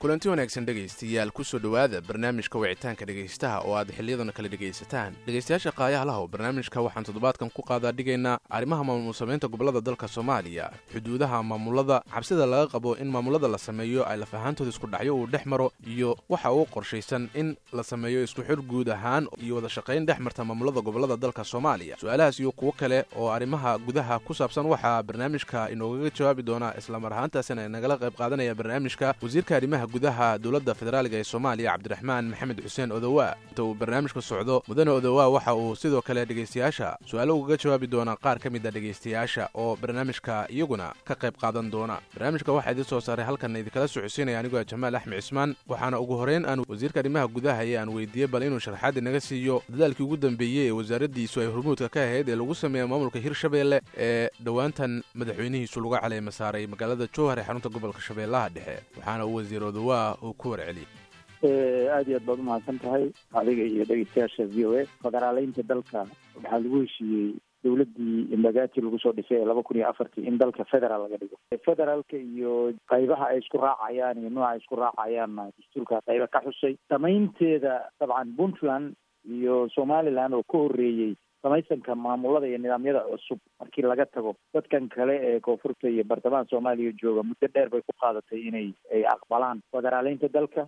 kulanti wanaagsan dhegaystayaal ku soo dhowaada barnaamijka wicitaanka dhegaystaha oo aad xiliyadan kala dhegaysataan. Dhegaystayaasha qaayaha lahow barnaamijka waxaan toddobaadkan ku qaadaa dhigaynaa arrimaha maamul samaynta gobollada dalka soomaaliya xuduudaha maamulada cabsida laga qabo in maamulada la sameeyo ay lafahaantooda isku dhacyo uu dhex maro iyo waxa uu qorshaysan in la sameeyo isku xir guud ahaan iyo wada shaqayn dhex marta maamulada gobollada dalka soomaaliya. Su'aalahaas iyo kuwo kale oo arrimaha gudaha ku saabsan waxaa barnaamijka inoogaga jawaabi doona islamar ahaantaasina nagala qayb qaadanaya barnaamijka wasiirka arrimaha gudaha dowladda federaaliga ee soomaaliya cabdiraxmaan maxamed xuseen odowaa inta uu barnaamijka socdo mudane odowaa waxa uu sidoo kale dhegaystayaasha su'aalo ugaga jawaabi doona qaar ka mid a dhegaystayaasha oo barnaamijka iyaguna ka qayb qaadan doona. Barnaamijka waxaa idiin soo saaray halkan idinkala socodsiinaya anigoo jamaal axmed cismaan waxaana ugu horeyn aan wasiirka arrimaha gudaha ee aan weydiiyey bal inuu sharxaad inaga siiyo dadaalkii ugu dambeeyey ee wasaaraddiisu ay hormuudka ka ahayd ee lagu sameeya maamulka hirshabeelle ee dhowaantan madaxweynihiisu lagu caleema saaray magaalada jowhar ee xarunta gobolka shabeellaha dhexe waxaana uu wasiir odowaa uu ku warceliyey aad iyo aad baad umahadsan tahay. Adiga iyo dhegeystayaasha v o a. Federaaleynta dalka waxaa lagu heshiiyey dowladdii imbagati lagu soo dhisay ee laba kun iyo afartii in dalka federaal laga dhigo. Federaalka iyo qaybaha ay isku raacayaan iyo nooca ay isku raacayaanna dastuurka qayba ka xusay. Samaynteeda dabcan puntland iyo somaliland oo ka horreeyey samaysanka maamulada iyo nidaamyada cusub. Markii laga tago dadkan kale ee koonfurta iyo bartamaha soomaaliya jooga muddo dheer bay ku qaadatay inay ay aqbalaan. Federaaleynta dalka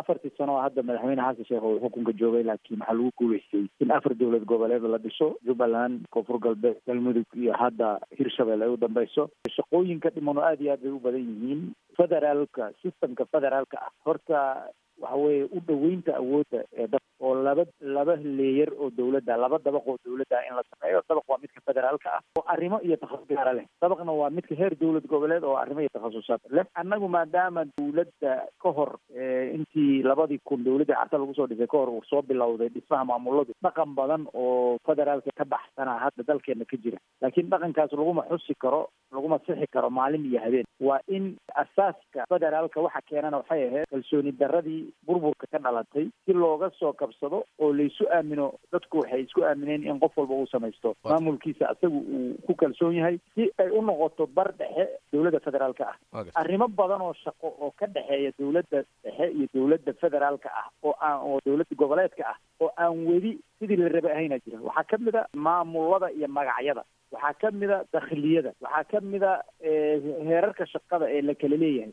afartii sano oo hadda madaxweyne xasan sheekh oo xukunka joogay laakiin waxaa lagu guuleystay in afar dowlad goboleed la dhiso. Jubbaland koonfur galbeed galmudug iyo hadda hirshabelle ay u dambeyso shaqooyinka dhiman oo aad iyo aad bay u badan yihiin. Federaalka systemka federaalka ah. Horta waxa weeye u dhoweynta awoodda ee dad oo laba laba leeyar oo dowladda laba dabaq oo dowladda in la sameeyo. Dabaq waa midka federaalka ah oo arrimo iyo takhasus gaara leh. Dabaqna waa midka heer dowlad goboleed oo arrimo iyo takhasusaad leh. Annagu maadaama dowladda ka hor intii labadii kun dowladda carta lagu soo dhisay ka hor uu soo bilowday dhismaha maamuladu dhaqan badan oo federaalka ka baxsana hadda dalkeena ka jira. Laakiin dhaqankaas laguma xusi karo laguma sixi karo maalin iyo habeen. Waa in asaaska federaalka waxa keenana waxay ahayd kalsooni daradii burburka ka dhalatay si looga soo kabsado oo laysu aamino dadku waxay isku aamineen in qof walba uu samaysto. Maamulkiisa asagu uu ku kalsoon yahay si ay u noqoto bar dhexe dowladda federaalka ah. Arrimo badan oo shaqo oo ka dhexeeya dowladda dhexe iyo dowladda federaalka ah oo aan oo dowladda goboleedka ah oo aan weli sidii la raba ahayna jira waxaa ka mid a maamulada iyo magacyada waxaa ka mid a dakhliyada waxaa ka mid a heerarka shaqada ee la kala leeyahay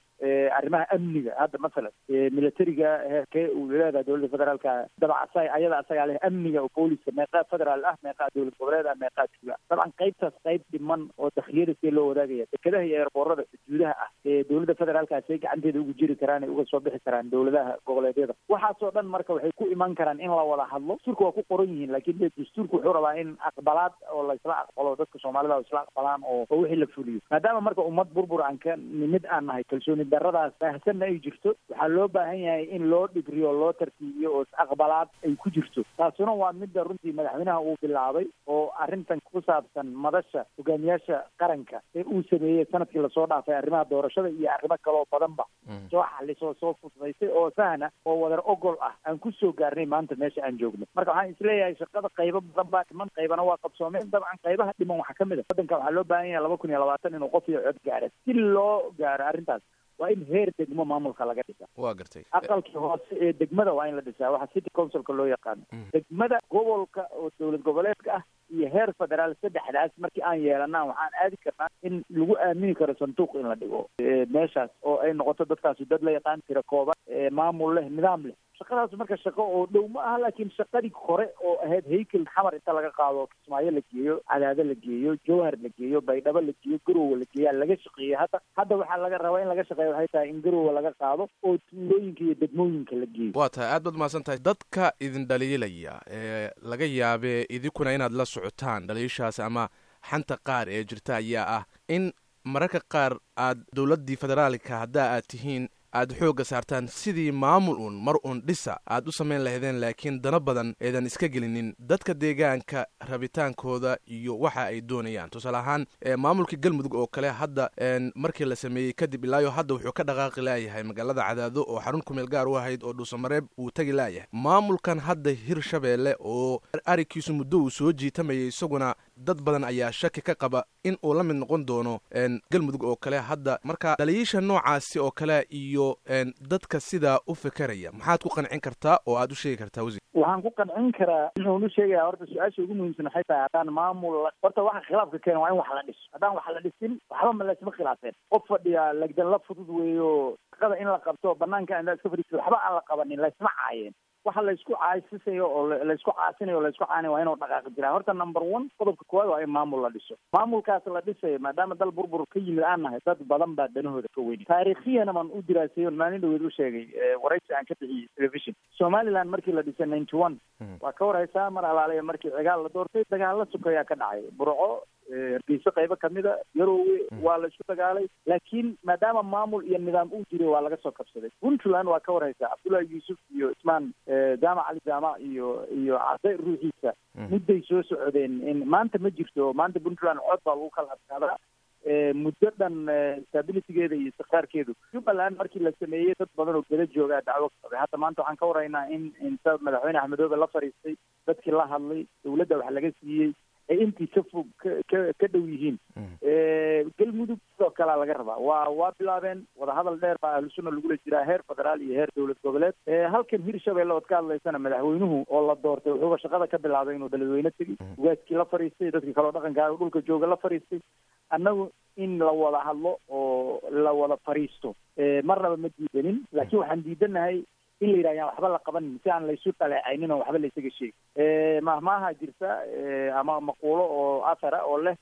arrimaha amniga hadda masalan militariga heerkee uu leedahay dowladda federaalka dabca ayada asagaa leh amniga oo booliska meeqaa federaal ah meeqaa dowlad goboleed ah meeqaa tuula dabcan qaybtaas qayb dhiman oo dakhliyada see loo wadaagaya dekedaha iyo eerboorada xuduudaha ah ee dowladda federaalka say gacanteeda ugu jiri karaan ay uga soo bixi karaan dowladaha goboleedyada. Waxaasoo dhan marka waxay ku iman karaan in la wada hadlo. Dastuurka waa ku qoran yihiin laakiin de dastuurka wuxuu rabaa in aqbalaad oo laysla aqbalo dadka soomaalida isla aqbalaan oo oo wixii la fuliyo. Maadaama marka ummad burbur aan ka nimid aan nahay kalsooni daradaas baahsanna ay jirto. Waxaa loo baahan yahay in loo dhigriyo loo tartiibiyo oo is-aqbalaad ay ku jirto. Taasuna waa midda runtii madaxweynaha uu bilaabay oo arrintan ku saabsan madasha hogaamiyaasha qaranka ee uu sameeyey sannadkii la soo dhaafay arrimaha doorashada iyo arrimo kaloo badanba. Soo xalisoo soo fududaysay oo sahna oo wadar ogol ah aan ku soo gaarnay maanta meesha aan joogno. Marka waxaan is leeyahay shaqada qaybo badan baa dhiman qaybana waa qabsoomeen dabcan qaybaha dhiman waxaa ka mid a waddanka waxaa loo baahan yahay laba kun iyo labaatan inuu qof iyo cod gaara. Si loo gaaro arrintaas waa in heer degmo maamulka laga dhisa waa gartay. Aqalkii hoose ee degmada waa in la dhisaa. Waxa city councilka loo yaqaano degmada gobolka oo dowlad goboleedka ah iyo heer federaal saddexdaas markii aan yeelanaa waxaan aadi karnaa in lagu aamini karo sanduuq in la dhigo. Meeshaas oo ay noqoto dadkaasi dad la yaqaan tira kooban maamul leh nidaam leh shaqadaas marka shaqo oo dhow ma aha laakiin shaqadii hore oo ahayd haykel xamar inta laga qaado kismaayo la geeyo cadaado la geeyo jowhar la geeyo baydhabo la geeyo garowe la geeyaa laga shaqeeyey hadda hadda waxaa laga rabaa in laga shaqeeyo waxay tahay in garowe laga qaado oo tuulooyinka iyo degmooyinka la geeyo. Waa tahay aad baad mahadsan tahay dadka idin dhaliilaya ee laga yaabee idinkuna inaad la socotaan dhaliishaas ama xanta qaar ee jirta ayaa ah in mararka qaar aad dowladdii federaalka haddaa aad tihiin aad xoogga saartaan sidii maamul uun mar uun dhisa aad u samayn lahaydeen laakiin dana badan eedan iska gelinin dadka deegaanka rabitaankooda iyo waxa ay doonayaan. Tusaale ahaan maamulkii galmudug oo kale hadda markii la sameeyey kadib ilaayo hadda wuxuu ka dhaqaaqi laayahay magaalada cadaado oo xarun kumeel gaar u ahayd oo dhuusamareeb uu tegi laayahay. Maamulkan hadda hirshabeelle oo arikiisu muddo uu soo jiitamayay isaguna dad badan ayaa shaki ka qaba in uu la mid noqon doono galmudug oo kale hadda. Marka dhaliisha noocaasi oo kale iyo dadka sidaa u fekeraya maxaad ku qancin kartaa oo aad u sheegi kartaa wasiir? Waxaan ku qancin karaa un u sheegaya horta su'aasha ugu muhiimsan waxay tahay haddaan maamul horta waxa khilaafka keena waa in wax la dhiso. Haddaan wax la dhisin waxba ma laysma khilaafeen. Qof fadhiya lagdan la fudud weeyo shaqada in la qabto banaanka indaa iska fadhiisto waxba aan la qabanin laysma caayeen waxa laysku caasisayo oo laysku caasinayo o laysku caanayo waa inuu dhaqaaqi jiraa. Horta number one qodobka koowaad waa in maamul la dhiso. Maamulkaas la dhisayo maadaama dal burbur ka yimid aan nahay dad badan baa danahooda ka weyni. Taarikhiyana baan u diraasayo maalin dhaweed u sheegay waraysi aan ka bixiyey television. Somaliland markii la dhisay ninety one. Waa ka warhaysaa mar alaaliya markii cigaal la doortay dagaalla sukayaa ka dhacay. Burco hargeyso qaybo kamida yaroowe waa la isku dagaalay laakiin maadaama maamul iyo nidaam uu jiray waa laga soo kabsaday. Puntland waa ka warhaysaa cabdullahi yuusuf iyo ismaan jaamac ali jaamac iyo iyo cade ruuxiisa. Midday soo socdeen in maanta ma jirto maanta puntland cod baa lagu kala adkaadaa muddo dhan stabilitygeeda iyo istiqraarkeedu. Jubbaland markii la sameeyey dad badan oo geda joogaa dacwo ka qabay hadda maanta waxaan ka waraynaa in inta madaxweyne axmedoobe la fadhiistay dadkii la hadlay dawladda wax laga siiyey ay intii ka fog ka dhow yihiin. Galmudug sidoo kalea laga rabaa. Waa waa bilaabeen wadahadal dheer baa ahlusunna lagula jiraa heer federaal iyo heer dowlad goboleed. Halkan hirshabelle ood ka hadlaysana madaxweynuhu oo la doortay wuxuuba shaqada ka bilaabay inuu beledweyne tegey ugaaskii la fadhiistay dadkii kaleo dhaqankaa dhulka jooga la fadhiistay annagu in la wada hadlo oo la wada fadhiisto marnaba ma diidanin laakiin waxaan diidanahay in la yidhah yaan waxba la qabanin si aan laysu dhaleecaynin oo waxba laysaga sheegin. Mahmaaha jirta ama maquulo oo athara oo leh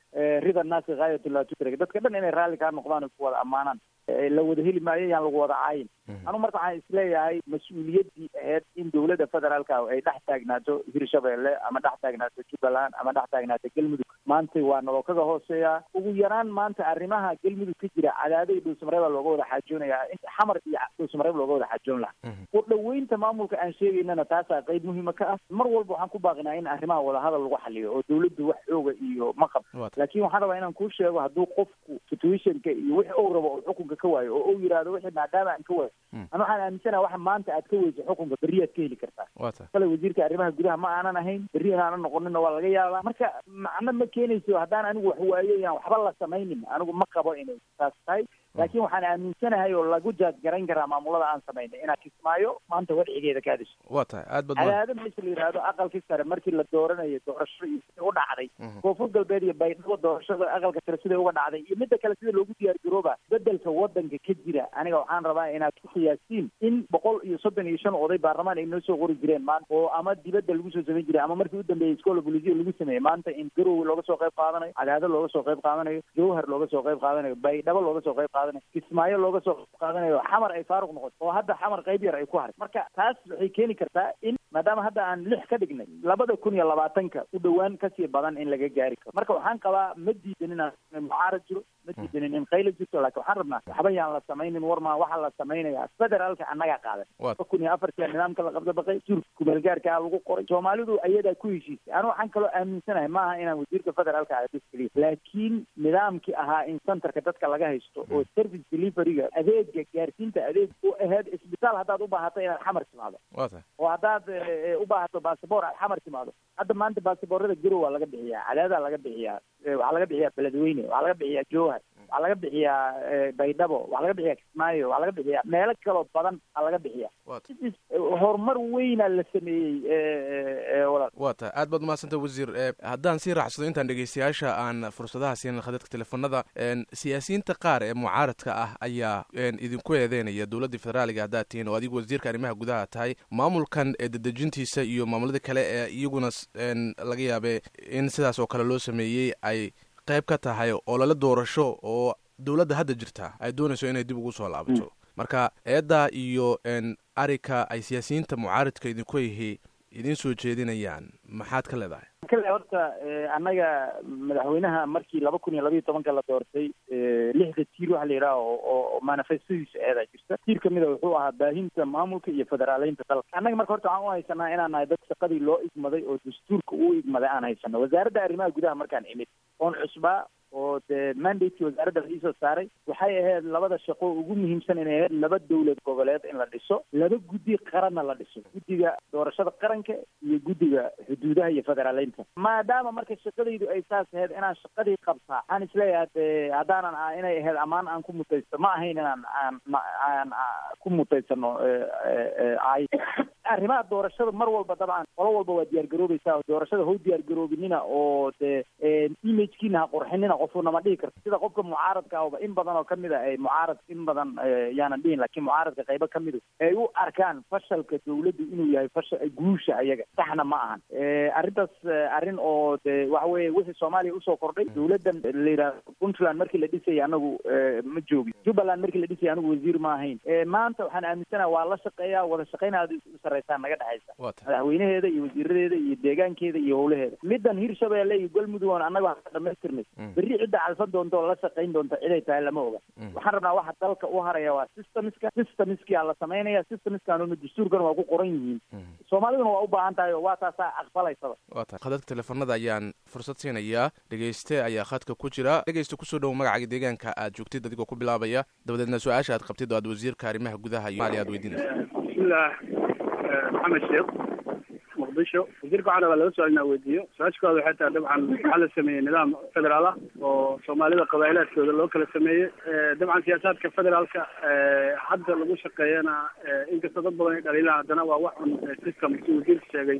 rida naasi haayatullah tudrag dadka dhan inay raalli kaa noqdaan ay ku wada ammaanaan la wada heli maayo yaan lagu wada caayin anu marka waxaan is leeyahay mas'uuliyaddii aheyd in dawladda federaalka ay dhex taagnaato hirshabelle ama dhex taagnaato jubbaland ama dhex taagnaato galmudug. Maanta waa naloo kaga hooseeyaa ugu yaraan maanta arrimaha galmudug ka jira cadaado iyo dhuusamareebaa looga wada xaajoonayaa inta xamar iyo dhuusamareeb looga wada xaajoon lahaa. U dhaweynta maamulka aan sheegaynana taasaa qayb muhiima ka ah. Mar walba waxaan ku baaqinaa in arrimaha wadahadal lagu xaliyo oo dawladdu wax xooga iyo ma qab. Laakiin waxaan rabaa inaan kuu sheego hadduu qofku situationka iyo wixi ou rabo oo xukunka ka waayo oo ou yidhaahdo wixii maadaama aan ka waayo. Ana waxaan aaminsanaha waxa maanta aad ka weyso xukunka berriyaad ka heli kartaa. Kale wasiirka arrimaha gudaha ma aanan ahayn berri inaanan noqonina waa laga yaabaa marka macno ma keenayso haddaan anigu wax waayo yaan waxba la samaynin anigu ma qabo inay saas tahay laakiin waxaan aaminsanahay oo lagu jaad garayn karaa maamulada aan samaynay inaad kismaayo maanta wadcigeeda ka hadisho waa tahay. Aad bad cadaado meesha la yidhaahdo aqalkii sare markii la dooranayo doorashada iyo siday u dhacday koonfur galbeed iyo baydhabo doorashada aqalka sare siday uga dhacday iyo midda kale sida loogu diyaar garooba bedelka wadanka ka jira. Aniga waxaan rabaa inaad ku qiyaastiin in boqol iyo soddon iyo shan oday baarlamaan ay noo soo qori jireen maanta oo ama dibadda lagu soo samayn jiray ama markii u dambeeyey iskoola bolisiya lagu sameeyey maanta in garowe looga soo qayb qaadanayo cadaado looga soo qayb qaadanayo jawhar looga soo qayb qaadanayo baydhabo looga soo qayb qaadanayo kismaayo looga soo qaadanayo xamar ay faaruq noqoto oo hadda xamar qayb yar ay ku haray marka taas waxay keeni kartaa in maadaama hadda aan lix ka dhignay labada kun iyo labaatanka u dhowaan ka sii badan in laga gaari karo. Marka waxaan qabaa ma diidan inaan mucaarad jiro ma diidanin in qayla jirto laakiin waxaan rabnaa waxba yaan la samaynin warmaa waxaa la samaynayaa. Federaalka annagaa qaadan laba kun iyo afartia nidaamka la qabda baqay jurka kumeelgaarkaa lagu qoray. Soomaalidu ayadaa ku heshiisay. Anu waxaan kaloo aaminsanahay maaha inaan wasiirka federaalka ah keliya laakiin nidaamkii ahaa in centerka dadka laga haysto oo service deliveryga adeega gaarsiinta adeeg u aheyd isbitaal haddaad u baahato inaad xamar timaado. Oo haddaad u baahato basaboor aad xamar timaado. Hadda maanta basaboorada garow waa laga bixiyaa cadaadaa laga bixiyaa waxaa laga bixiyaa beledweyne waxaa laga bixiyaa jowhar waxaa laga bixiyaa baydhabo waxaa laga bixiyaa kismaayo waxaa laga bixiyaa meelo kaloo badan aa laga bixiya horumar weyna la sameeyey walaal. Waa tahay aad baad umahadsanta wasiir. Haddaan sii raacsado intaan dhegeystayaasha aan fursadaha siinin khadadka telefoonada siyaasiyiinta qaar ee mucaaradka ah ayaa idinku eedeynaya dowladdii federaaliga haddaad tihiin oo adigu wasiirka arrimaha gudaha tahay. Maamulkan ee dedejintiisa iyo maamulada kale ee iyaguna laga yaabe in sidaas oo kale loo sameeyey ay qayb ka tahay oo lala doorasho oo dowladda hadda jirta ay doonayso inay dib ugu soo laabato marka eeddaa iyo arika ay siyaasiyiinta mucaaradka idinku yihi idiin soo jeedinayaan maxaad ka leedahay? Kale horta annaga madaxweynaha markii laba kun iyo labayo tobanka la doortay lixda tiir waxa la yidhaha oo manifestadiisa eedaa jirta tiir kamida wuxuu ahaa baahinta maamulka iyo federaaleynta dalka. Annaga marka horta waxaan u haysanaa inaan nahay dad shaqadii loo igmaday oo dastuurka uu igmaday aan haysano wasaaradda arrimaha gudaha markaan imid oon cusbaa oo dee mandatekii wasaaradda la iisoo saaray waxay ahayd labada shaqo ugu muhiimsan inay ahayd laba dowlad goboleed in la dhiso laba guddi qaranna la dhiso guddiga doorashada qaranka iyo guddiga xuduudaha iyo federaaleynta maadaama marka shaqadaydu ay saas ahayd inaan shaqadii qabtaa waxaan is leeyahay dee haddaanan a inay ahayd ammaan aan ku mutaysto ma ahayn inaan aan aan ku mutaysano ay arrimaha doorashada mar walba dabcan qolo walba waa diyaar garoobaysaa doorashada how diyaar garoobinina oo dee imagkiina ha qurxinina qofu nama dhihi karto. Sida qofka mucaaradka ahba in badan oo ka mid a ay mucaarad in badan yaanan dhihin laakiin mucaaradka qaybo kamidu ay u arkaan fashalka dawladdu inuu yahay fashal guusha ayaga saxna ma ahan. Arrintaas arrin oo de waxa weye wixii soomaaliya u soo kordhay dawladdan la yidhahdo puntland markii la dhisayay anagu ma joogin jubbaland markii la dhisayay anigu wasiir ma ahayn. Maanta waxaan aaminsanaha waa la shaqeeya wada shaqeynaada u sarreysaa naga dhexaysa madaxweynaheeda iyo wasiiradeeda iyo deegaankeeda iyo howlaheeda middan hirshabeelle iyo galmudug oon annaga waxaan dhamaystirnay berri cidda calfan doonta oo la shaqayn doonta ciday tahay lama oga waxaan rabnaa waxa dalka u haraya waa systemska systemskia la samaynaya systemskanuna dastuurkana waa ku qoran yihiin soomaaliduna waa u baahan tahay oo waa taasaa aqbalaysaba wa tahay khadadka teleefanada ayaan fursad siinayaa dhegeyste ayaa khadka ku jira dhegeysta ku soo dhowo magacaga deegaanka aad joogtid adigoo ku bilaabaya dabadeedna su'aasha aad qabtid oo aad wasiirka arrimaha gudaha iyo maaliya aad weydiinaysa maxamed sheekh muqdisho wasiirka waxaan rabaa laba su'aal inaa weydiiyo su'aasha koowaad waxay tahay dabcan waxaa la sameeyey nidaam federaal ah oo soomaalida qabaa'ilaadkooda loo kala sameeyey dabcan siyaasaadka federaalka hadda lagu shaqeeyana inkastoo dad badan ay dhaliilaan haddana waa wax un system si wasiirka sheegay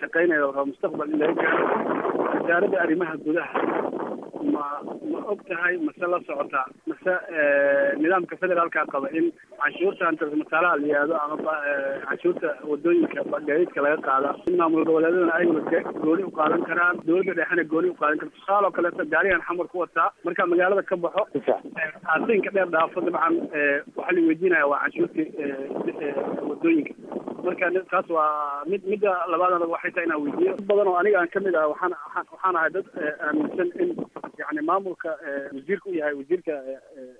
shaqeynaya oo mustaqbal in laga gaaro wasaaradda arrimaha gudaha ma ma og tahay mase la socota mase nidaamka federaalka qaba in canshuurta transmataalaha la yihahdo ama canshuurta waddooyinka gaadiidka laga qaada. In maamul goboleedadana ayaguna gooni u qaadan karaan dowladda dhexena gooni u qaadan karto tusaale oo kaleeto gaarigan xamar ku wataa markaa magaalada ka baxo asinka dheer dhaafo dabcan waxaa la weydiinaya waa canshuurtii waddooyinka marka taas waa mid midda labaadana waxay tahay inaan weydiiyo. Badan oo aniga aan ka mid ah waxaan waxaan ahay dad aaminsan in yani maamulka wasiirka u yahay wasiirka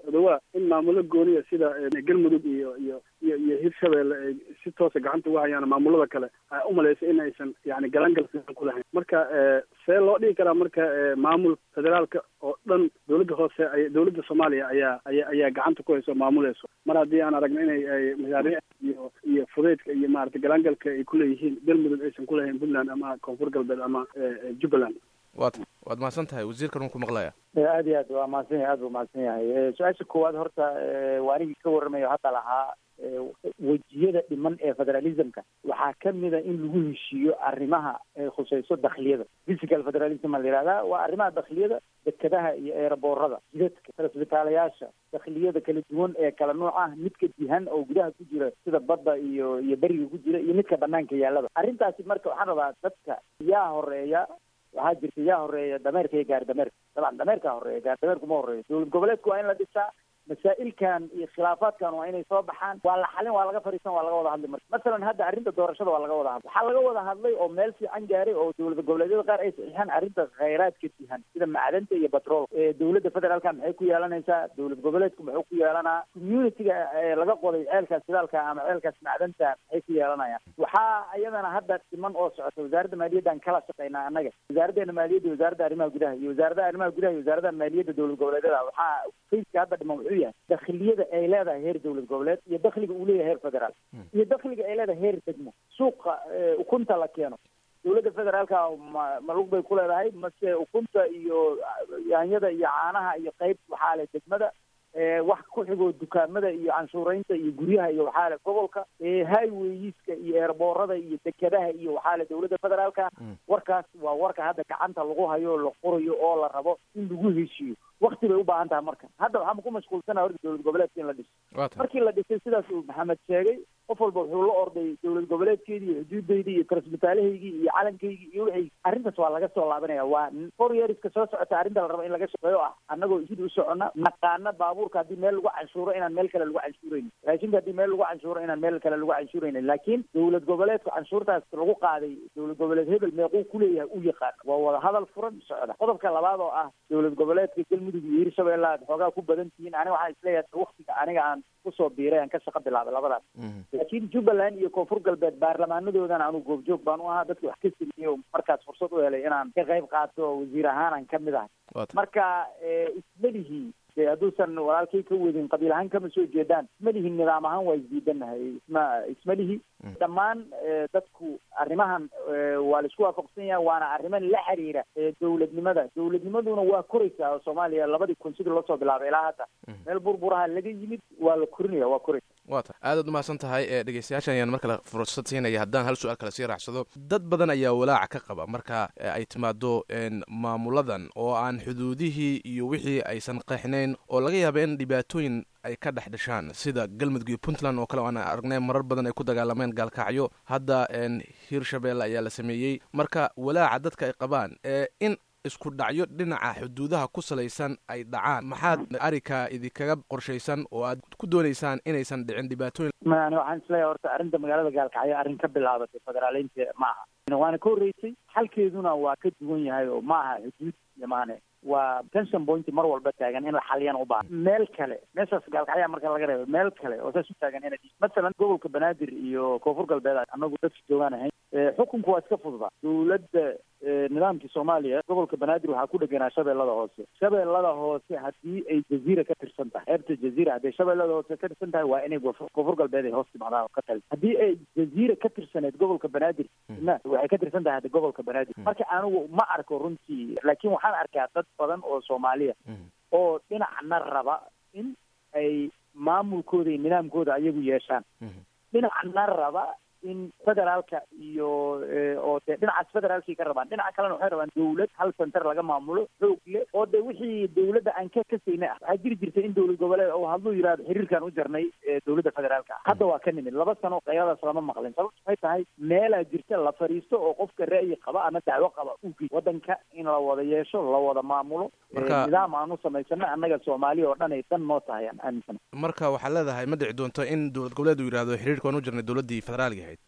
odowa in maamulo gooniya sida galmudug iyo iyo iyo iyo hirshabelle ay si toosa gacanta uga hayaan maamulada kale umalaysa in aysan yani galangal ku lahayn. Marka see loo dhigi karaa marka maamul federaalka oo dhan dowladda hoose ay dowladda soomaaliya ayaa aya ayaa gacanta ku hayso maamuleyso. Mar haddii aan aragno inay ay mashaariic iyo iyo fudeydka iyo maarata galangalka ay kuleeyihiin galmudug aysan kulahayn puntland ama koonfur galbeed ama jubbaland wat waad mahadsan tahay wasiirkan uu ku maqlaya aad iyo aad waa mahadsan yahay aad buu mahadsan yahay. Su'aasha koowaad horta waa anigii ka warramayo hadda lahaa wejiyada dhiman ee federalismka waxaa kamida in lagu heshiiyo arrimaha khuseyso dakliyada physical federalism a la yihahdaa waa arrimaha dakliyada dekadaha iyo eeraboorada jidadka transbitaalayaasha dakliyada kala duwan ee kala nooc ah midka dihan oo gudaha ku jira sida badda iyo iyo beriga ku jira iyo midka banaanka yaalaba arrintaasi marka waxaan rabaa dadka yaa horreeya waxaa jirta yaa horreeya dameerka iyo gaari dameerka. Dabcan dameerkaa horreeya gaari dameerku ma horeeyo dowlad goboleedku waa in la dhisaa masaa'ilkan iyo khilaafaadkan waa inay soo baxaan. Waa la xalin waa laga fariisan waa laga wada hadlay marka. Masalan hadda arrinta doorashada waa laga wada hadlay waxaa laga wada hadlay oo meel fiican gaaray oo dowladda goboleedyada qaar ay saxiixaan arrinta khayraadka dihan sida macdanta iyo batroolka dowladda federaalka maxay ku yeelanaysaa dowlad goboleedku muxuu ku yeelanaa communitiga laga qoday ceelkaas shidaalka ama ceelkaas macdanta maxay ku yeelanayaan waxaa iyadana hadda dhiman oo socota wasaaradda maaliyaddan kala shaqeynaa annaga. Wasaaraddeena maaliyadda wasaaradda arrimaha gudaha iyo wasaaradda arrimaha gudaha iyo wasaaradda maaliyadda dowlad goboleedyada. Waxaa fayska hadda dhiman wuxuu yahay dakliyada ay leedahay heer dowlad goboleed iyo dakliga uu leeyahay heer federaal iyo dakliga ay leedahay heer degmo. Suuqa ukunta la keeno. Dowladda federaalka ma malug bay ku leedahay mase ukunta iyo yaanyada iyo caanaha iyo qeyb waxaa leh degmada wax ku xigoo dukaamada iyo canshuuraynta iyo guryaha iyo waxaa le gobolka highwayiska iyo eerboorada iyo dekadaha iyo waxaa le dowladda federaalka. Warkaas waa warka hadda gacanta lagu hayo la qorayo oo la rabo in lagu heshiiyo wakti bay u baahan tahay marka. Hadda waxaama ku mashquulsanaa horta dowlad goboleedka in la dhiso. Markii la dhisay sidaas uu maxamed sheegay qof walba wuxuu la orday dowlad goboleedkeedii iyo xuduudaydii iyo transbitaalahaygii iyo calankaygii iyo wixii. Arrintaas waa laga soo laabanaya. Waa four yearska soo socota arrinta la rabo in laga shaqeeyo ah. Annagoo sid u socona naqaana baabuurka haddii meel lagu canshuuro inaan meel kale lagu canshuuraynin raashinka haddii meel lagu canshuuro inaan meel kale lagu canshuuraynin laakiin dowlad goboleedku canshuurtaas lagu qaaday dowlad goboleed hebel meequu kuleeyahay u yaqaan. Waa wada hadal furan socda. Qodobka labaad oo ah dowlad goboleedka galmudug iyo hirshabelle aad xoogaa ku badan tihiin. Aniga waxaan is leeyahay waktiga aniga aan ku soo biiray aan ka shaqo bilaabay labadaas laakiin jubbaland iyo koonfur galbeed baarlamaanadoodan anu goobjoog baan u ahaa dadka wax ka sameeyey markaas fursad u helay inaan ka qayb qaato wasiir ahaan aan ka mid ahay. Marka ismalihii de hadduusan walaalkay ka wadin qabiil ahaan kama soo jeedaan ismalihi nidaam ahaan waa isdiidanahay isma ismalihi dhammaan dadku arrimahan waa la isku waafaqsan yahay waana arriman la xiriira dowladnimada. Dowladnimaduna waa koraysaa oo soomaaliya labadii kun sidii loosoo bilaabay. Ilaa hadda meel burburaha laga yimid waa la korinaya waa koraysa. Wa ta. Aadaad umahadsan tahay dhegeystayaashan ayaan mar kale fursad siinaya haddaan hal su'aal kale sii raacsado. Dad badan ayaa walaaca ka qaba marka ay timaado maamuladan oo aan xuduudihii iyo wixii aysan qeexnayn oo laga yaaba in dhibaatooyin ay ka dhex dhashaan sida galmudug puntland oo kale aan aragnay marar badan ay ku dagaalameen gaalkacyo. Hadda hirshabelle ayaa la sameeyey. Marka walaaca dadka ay qabaan in isku dhacyo dhinaca xuduudaha ku salaysan ay dhacaan. Maxaad arrinka idinkaga qorshaysan oo aad ku doonaysaan inaysan dhicin dhibaatooyin waxaan is leeyahay horta arrinta magaalada gaalkacyo arrin ka bilaabatay federaaleynta ma aha waana ka horreysay xalkeeduna waa ka duwan yahay oo ma aha xuduud yamaane waa tension point mar walba taagan in la xaliyana u meel kale meeshaas gaalkacyaa marka laga reebo meel kale oo saas u taagan ina masalan gobolka banaadir iyo koonfur galbeed anagu dadka joogaan ahayn xukunku waa iska fududaa dowladda nidaamkii soomaaliya gobolka banaadir waxaa ku dheganaa shabeellada hoose. Shabeellada hoose haddii ay jaziira ka tirsan tahay eebta jaziira hadday shabeellada hoose ka tirsan tahay waa inay koonfur galbeed ay hoos timaadaan oo ka tali haddii ay jaziira ka tirsaneed gobolka banaadir na waxay ka tirsan tahay hadda gobolka banaadir marka anigu ma arko runtii laakiin waxaan arkaa dad badan oo soomaaliya oo dhinacna raba in ay maamulkooda iyo nidaamkooda ayagu yeeshaan dhinacna raba in federaalka iyo oo dee dhinacaas federaalkay ka rabaan. Dhinaca kalena waxay rabaan dawlad hal center laga maamulo xoog leh oo de wixii dawladda aan ka kasayna ah waxaa jiri jirta in dowlad goboleed oo hadduu yidhahdo xiriirkan u jarnay dowladda federaalka. Ah hadda waa ka nimid. Laba sano qayladaas lama maqlin. Sababto waxay tahay meelaa jirta la fadhiisto oo qofka ra'yi qaba ama dacwo qaba ugi waddanka in la wada yeesho la wada maamulo nidaam aan u samaysano annaga soomaaliya oo dhan ay dan noo tahay aan aaminsan marka waxaa leedahay ma dhici doonto in dowlad goboleed uu yidhahdo xiriirka waan u jirnay dowladdii federaalka ahayd.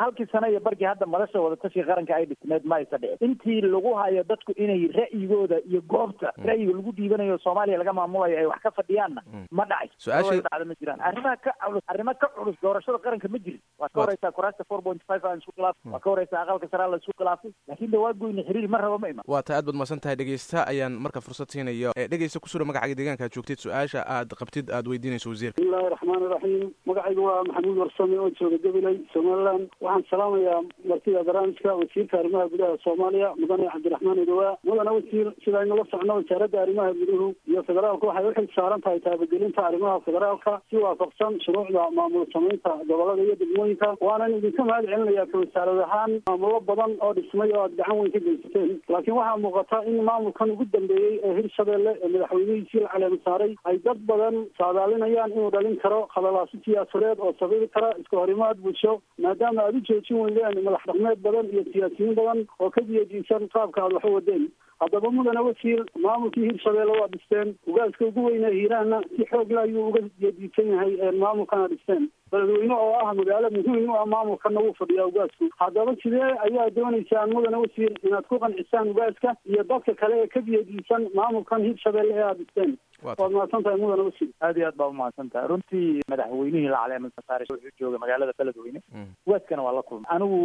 Halkii sano iyo barkii hadda madasha wadatashiga qaranka ay dhisneed ma aysa dhicin intii lagu hayo dadku inay ra'yigooda iyo goobta ra'yiga lagu dhiibanayo soomaaliya laga maamulayo ay wax ka fadhiyaanna ma dhacay. Su'aasha dhacda ma jiraan. Arrimaha ka culus arrimo ka culus doorashada qaranka ma jirin. Waa ka horeysaa kuraasta four point five aan isku khilaafay waa ka horeysaa aqalka saraa la isku khilaafay laakiin de waa goyna xiriir ma raba ma iman waa ta aad baad mahadsan tahay dhegeysta ayaan marka fursad siinaya dhegeysta kusura magacaaga deegaanka. Aad joogtid su'aasha aad qabtid aad weydiinayso wasiirka. Bismillahi raxmaan iraxiim magacaygu waa maxamuud warsame oo jooga gabiley somaliland. Waxaan salaamayaa martida barnaamijka wasiirka arrimaha gudaha soomaaliya mudane cabdiraxmaan idawaa mudane wasiir sida aynula socno wasaaradda arrimaha guduhu iyo federaalka waxay u xil saaran tahay taabagelinta arrimaha federaalka si waafaqsan shuruucda maamul samaynta gobollada iyo degmooyinka. Waanan idinka mahad celinayaa ka wasaarad ahaan maamulo badan oo dhismay oo aad gacan weyn ka geysateen. Laakiin waxaa muuqata in maamulkan ugu dambeeyey ee hirshabelle ee madaxweynihiisii la caleema saaray ay dad badan saadaalinayaan inuu dhalin karo khadalaaso siyaasadeed oo sababi kara iska horimaad bulsho maadaama aad u joojin weydeen madax dhaqmeed badan iyo siyaasiyiin badan oo ka diyadiisan qaabka aad wax u wadeen haddaba mudane wasiir maamulkii hirshabelle waa dhisteen. Ugaaska ugu weyne hiiraanna si xoogla ayuu uga diyadiisan yahay maamulkana dhisteen. Beledweyne oo ah magaalo muhiim u ah maamulkana wuu fadhiyaa ugaasku haddaba sidee ayaa doonaysaan mudane wasiir inaad ku qancisaan ugaaska iyo dadka kale ee ka diyadiisan maamulkan hirshabelle ee aad dhisteen? Waad mahadsan tahay mudane wasiir aad iyo aad baa umahadsan tahay runtii madaxweynihii la caleema saaray wuxuu jooga magaalada beledweyne. Ugaaskana waa la kulmay. Anigu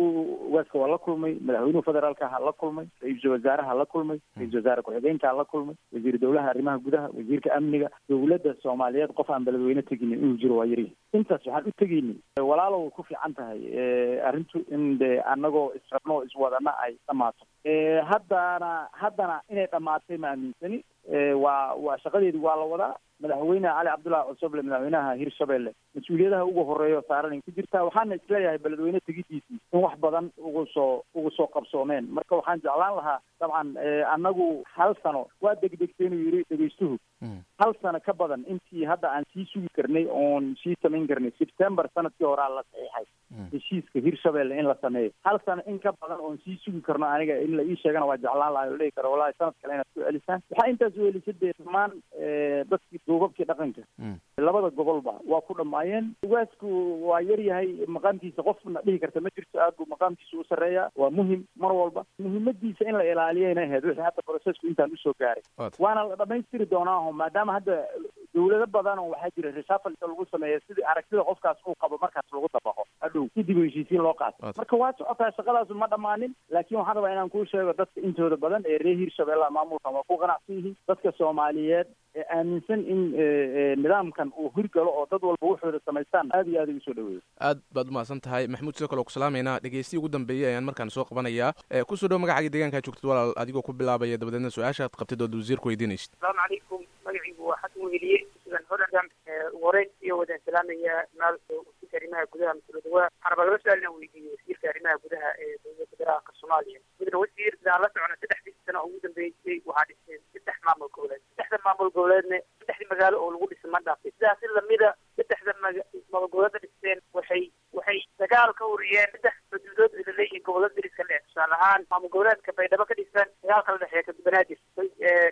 ugaaska waa la kulmay. Madaxweynuhu federaalka ha la kulmay. Ra'iisul wasaaraha la kulmay ra'isul wasaare ku-xigeenka la kulmay wasiir dowlaha arrimaha gudaha wasiirka amniga dowladda soomaaliyeed qof aan beledweyne teginin inuu jiro waa yari intaas waxaan u tegeyni walaalo way ku fiican tahay arrintu in de annagoo israbno oo iswadana ay dhamaato haddana haddana inay dhamaatay ma aaminsani waa waa shaqadeedi waa la wadaa. Madaxweyne cali cabdullahi cusuble madaxweynaha hirshabelle mas'uuliyadaha ugu horreeya saaranay ku jirtaa. Waxaana is leeyahay beledweyne tegidiisii in wax badan ugu soo ugu soo qabsoomeen. Marka waxaan jeclaan lahaa dabcan annagu hal sano waa degdegtay inuu yidhi dhegeystuhu. Hal sano ka badan intii hadda aan sii sugi karnay oon sii samayn karnay september sannadkii horaa la saxiixay heshiiska hirshabelle in la sameeyo. Hal sano in ka badan oon sii sugi karno aniga in la ii sheegana waa jeclaan lahay oo dhihi karo. Wallahi sanad kale inaad ku celisaan waxaa intaas u elisay dee dhammaan dadkii duubabkii dhaqanka. Labada gobolba waa ku dhammaayeen. Ugaasku waa yar yahay maqaamkiisa qofna dhihi karta ma jirto aad buu maqaamkiisa u sarreeyaa. Waa muhiim mar walba. Muhiimadiisa in la ilaaliyayna ahayd wixii hadda processku intaan u soo gaaray. Waana la dhamaystiri doonaaho maadaama hadda dawlado badan oo waxaa jira reshuffleka lagu sameeya sidii aragtida qofkaas uu qabo markaas lagu dabaqo hadhow kadib heshiisiin loo qaato. Marka waa socotaa shaqadaasu ma dhammaanin laakiin waxaan rabaa inaan kuu sheego dadka intooda badan ee reer hirshabeellaha maamulkan waa ku qanacsan yihiin dadka soomaaliyeed ee aaminsan in nidaamkan uu hirgalo oo dad walba wuxuuda samaystaan aad iyo aad igu soo dhaweeyo aad baad umahadsan tahay. Maxamuud sidoo kale ku salaamaynaa. Dhegeystiyi ugu dambeeyey ayaan markaan soo qabanayaa. Kusoo dhow magacaaga deegaankaa joogtid walaal adigoo ku bilaabaya dabadeedna su'aasha aad qabtid ood wasiirku weydiinaysid asalaamu calaykum. Magaciigu waa xasan weheliye sugan holandam wareed iyo wadaan salaamaya maal wasiirka arrimaha gudaha mas'uuladawa waxaan rabaa laba su'aal inaan weydiiyo wasiirka arrimaha gudaha ee dowladda federaalka soomaaliya. Mudane wasiir sidaan la socona saddexdii sano ugu dambeysay waxaa dhiseen saddex maamul goboleed. Saddexda maamul goboleedna saddexdii magaalo oo lagu dhisay ma dhaafay sidaas si lamida saddexda maamul goboleeda dhisteen waxay waxay dagaal ka wariyeen saddex xuduudood ay laleeyihiin gobollada dariska le tusaale ahaan maamul goboleedka baydhabo ka dhisan dagaal kala dhexeeya banaadir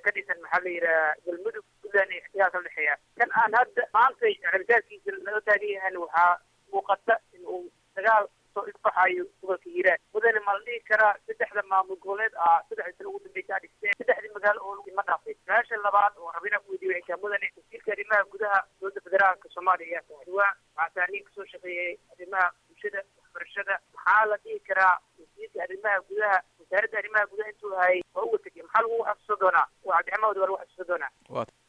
ka dhisan maxaa la yidhaha galmudug puntland dagaal kala dhexeeya. Kan aan hadda maantay rabitaankiisa laga taagan yahan waxaa muuqata in uu dagaal soo isbaxayo gobolka hiiraan. Mudane ma la dhihi karaa saddexda maamul goboleed ah saddexda sano ugu dambeysa dhisteen saddexdii magaalo oo ma dhaafay. Su'aasha labaad oo raba inaan ku weydiiyo waxay tahay mudane wasiirka arrimaha gudaha dowladda federaalka soomaaliya waa waxaa nin ka soo shaqeeyay arrimaha bulshada waxbarashada. Maxaa la dhihi karaa wasiirka arrimaha gudaha wasaaradda arrimaha gudaha intuu hayay waa uga tegay maxaa lagu xasuusan doonaa? Waa cabdiraxmaan waa lagu xasuusan doonaa?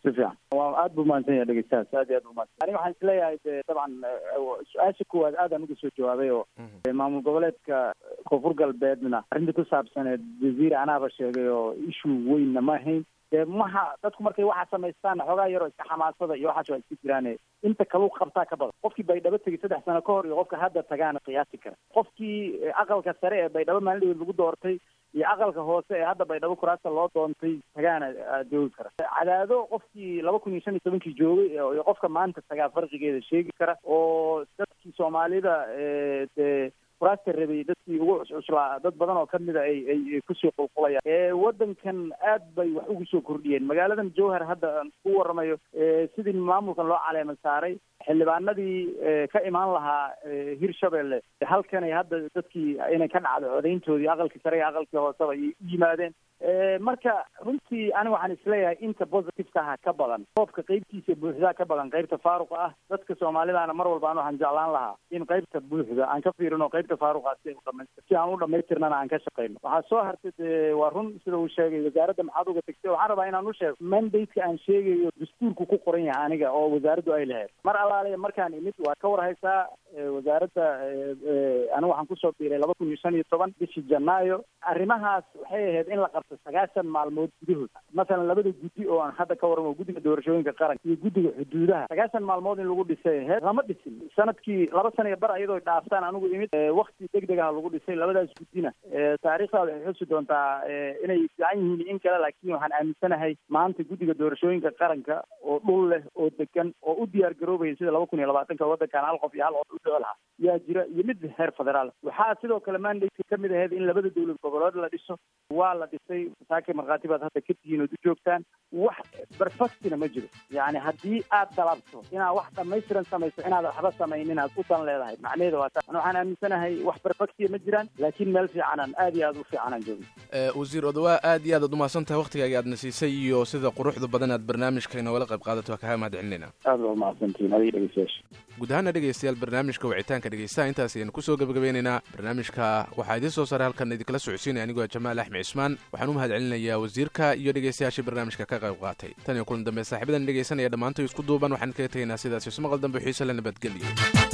Si fiican aad buu mahadsan yahay dhegeystahaas aad iyo aad buu mahadsan aniga waxaan is leeyahay de dabcan su'aasha koowaad aadaan uga soo jawaabay oo maamul goboleedka koonfur galbeedna arrinta ku saabsaneed wasiir anaaba sheegay oo issue weynna ma ahayn. Dee maha dadku markay waxa samaystaan xoogaa yaroo iska xamaasada iyo waxaas waa iska jiraane inta kaluu qabtaa ka badan. Qofkii baydhabo tegay saddex sano ka hor iyo qofka hadda tagaana qiyaasi kara. Qofkii aqalka sare ee baydhabo maalindhaweed lagu doortay iyo aqalka hoose ee hadda baydhabo kuraasta loo doontay tagaana joogi kara. Cadaado qofkii laba kun iyo shan iyo tobankii joogay iyo qofka maanta tagaa farqigeeda sheegi kara oo dadkii soomaalida dee kuraasta rabay dadkii ugu cuscuslaa dad badan oo kamida ay ay ku soo qulqulayaan. Wadankan aad bay wax ugu soo kordhiyeen. Magaaladan jowhar hadda aan ku waramayo sidii maamulkan loo caleema saaray xildhibaanadii ka imaan lahaa hirshabelle halkanay hadda dadkii inay ka dhacdo codayntoodii aqalkii sare iyo aqalkii hooseba ay u yimaadeen marka runtii ani waxaan is leeyahay inta positiveka aha ka badan koobka qeybtiisa buuxdaa ka badan qeybta faaruqa ah dadka soomaalidaana mar walba an waxaan jeclaan lahaa in qeybta buuxda aan ka fiirino qeybta faaruqa si udhamaystir si aan u dhamaystirnana aan ka shaqeyno. Waxaa soo hartay dee waa run sida uu sheegay wasaaradda maxaad uga waxaan rabaa inaan u sheego mandate-ka aan sheegayo dastuurku ku qoran yahay aniga oo wasaaraddu ay lahayd. Mar alaale markaan imid waa ka war haysaa wasaaradda aniga waxaan ku soo biiray laba kun iyo shan iyo toban bishii janaayo. Arrimahaas waxay ahayd in la qabto sagaashan maalmood gudahood masalan labada guddi oo aan hadda ka waramo guddiga doorashooyinka qaranka iyo guddiga xuduudaha sagaashan maalmood in lagu dhisay ahayd lama dhisin. Sanadkii laba sana iyo bar ayadoo dhaaftaan anigu imid wakti deg deg ah lagu dhisay labadaas guddina. Taariikhdaada waxay xusi doontaa inay fiican yihiin in kale laakiin waxaan aaminsanahay maanta guddiga doorashooyinka qaranka oo dhul leh oo degan oo u diyaar garoobaya sida laba kun iyo labaatanka waddankan hal qof iyo hal qof u lahaa. Yaa jira iyo mid heer federaal waxaa sidoo kale mandate ka mid ahayd in labada dowlad goboleed la dhiso. Waa la dhisay saakay markhaati baad hadda ka tihiin ood u joogtaan wax perfectina ma jiro yacni haddii aad dalabto inaad wax dhamaystiran samayso inaad waxba samaynin aad u dan leedahay macnaheeda waa taa waxaan aaminsanahay wax perfectiya ma jiraan laakiin meel fiicanaan aad iyo aad u fiicanaan joogno wasiir odawaa aad iyo aad ad umahadsan tahay waktigaaga aadna siisay iyo sida quruxda badan aad barnaamijka inoogala qayb qaadato waa kaga mahad celinayna aad baa umahadsantihiin adiga dhegeystayaasha guud ahaana dhegeystayaal barnaamijka wicitaanka dhegeystaha intaas ayaynu ku soo gebagabeynaynaa barnaamijka waxaa idiin soo saaray halkan idinkala socodsiinaya anigoo jamaal axmed cismaan waxaan u mahad wasiirka iyo dhegeystayaashii barnaamijka ka qayb qaatay tan iyo kulan dambe saaxiibadan dhegeysanaya dhammaantoy isku duuban waxaan kaga tegaynaa sidaas ismaqal dambe xiise la nabadgelyo